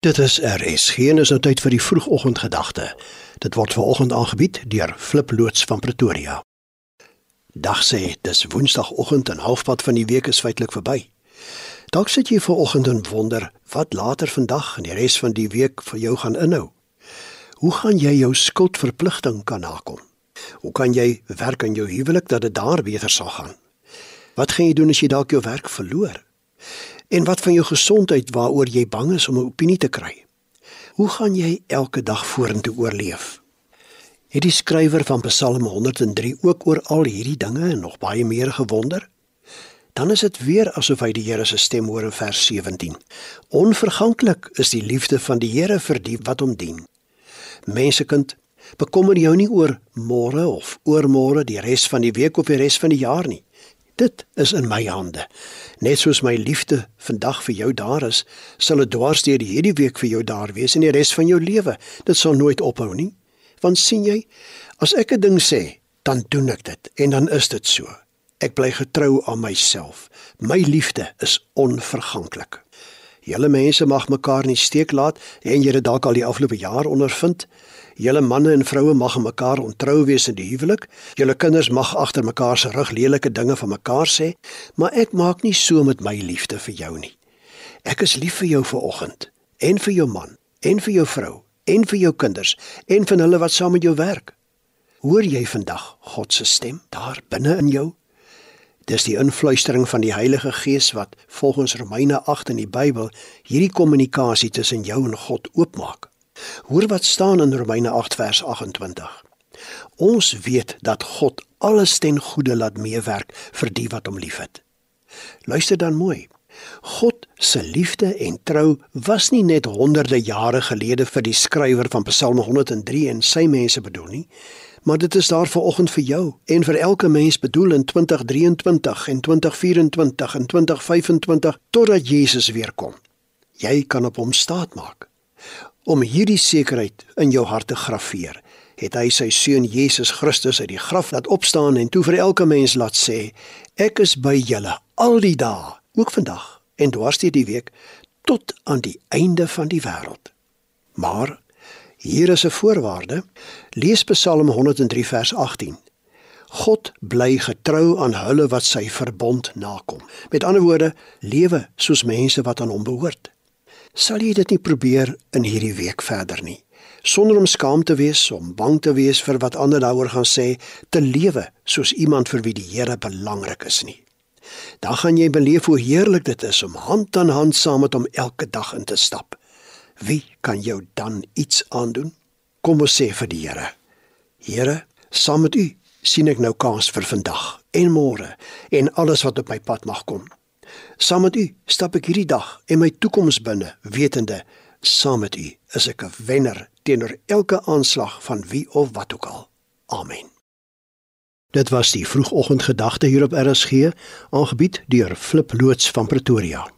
Dit is RS. Geen is nou tyd vir die vroegoggendgedagte. Dit word veraloggend aangebied deur Flip loods van Pretoria. Dag sê, dis Woensdagoggend en halfpad van die week is feitelik verby. Dalk sit jy vanoggend en wonder wat later vandag en die res van die week vir jou gaan inhou. Hoe gaan jy jou skuldverpligting kan nakom? Hoe kan jy werk aan jou huwelik dat dit daar beter sal gaan? Wat gaan jy doen as jy dalk jou werk verloor? En wat van jou gesondheid waaroor jy bang is om 'n opinie te kry? Hoe gaan jy elke dag vorentoe oorleef? Het die skrywer van Psalm 103 ook oor al hierdie dinge en nog baie meer gewonder? Dan is dit weer asof hy die Here se stem hoor in vers 17. Onverganklik is die liefde van die Here vir die wat hom dien. Mensekind, bekommer jou nie oor môre of oormôre, die res van die week of die res van die jaar nie. Dit is in my hande. Net soos my liefde vandag vir jou daar is, sal dit dwars deur hierdie week vir jou daar wees en die res van jou lewe. Dit sal nooit ophou nie. Want sien jy, as ek 'n ding sê, dan doen ek dit en dan is dit so. Ek bly getrou aan myself. My liefde is onverganklik. Julle mense mag mekaar nie steek laat en jy het dalk al die afgelope jaar ondervind. Julle manne en vroue mag aan mekaar ontrou wees in die huwelik. Julle kinders mag agter mekaar se rug lelike dinge van mekaar sê, maar ek maak nie so met my liefde vir jou nie. Ek is lief vir jou vanoggend en vir jou man en vir jou vrou en vir jou kinders en vir hulle wat saam met jou werk. Hoor jy vandag God se stem daar binne in jou? Dis die influistering van die Heilige Gees wat volgens Romeine 8 in die Bybel hierdie kommunikasie tussen jou en God oopmaak. Hoor wat staan in Romeine 8 vers 28. Ons weet dat God alles ten goeie laat meewerk vir die wat hom liefhet. Luister dan mooi. God se liefde en trou was nie net honderde jare gelede vir die skrywer van Psalm 103 en sy mense bedoel nie, maar dit is daar vanoggend vir jou en vir elke mens bedoel in 2023 en 2024 en 2025 totdat Jesus weer kom. Jy kan op hom staatmaak. Om hierdie sekerheid in jou hart te graweer, het hy sy seun Jesus Christus uit die graf laat opstaan en toe vir elke mens laat sê: Ek is by julle al die dae, ook vandag en dwars deur die week tot aan die einde van die wêreld. Maar hier is 'n voorwaarde. Lees Psalm 103 vers 18. God bly getrou aan hulle wat sy verbond nakom. Met ander woorde, lewe soos mense wat aan hom behoort sal jy dit nie probeer in hierdie week verder nie. Sonder om skaam te wees om bang te wees vir wat ander daaroor gaan sê te lewe soos iemand vir wie die Here belangrik is nie. Dan gaan jy beleef hoe heerlik dit is om hand aan hand saam met hom elke dag in te stap. Wie kan jou dan iets aandoen? Kom ons sê vir die Here. Here saam met u sien ek nou kans vir vandag en môre en alles wat op my pad mag kom Saam met u stap ek hierdie dag en my toekoms binne, wetende saam met u is ek 'n wenner teenoor elke aanslag van wie of wat ook al. Amen. Dit was die vroegoggendgedagte hier op RSG, aangebied deur Flip loods van Pretoria.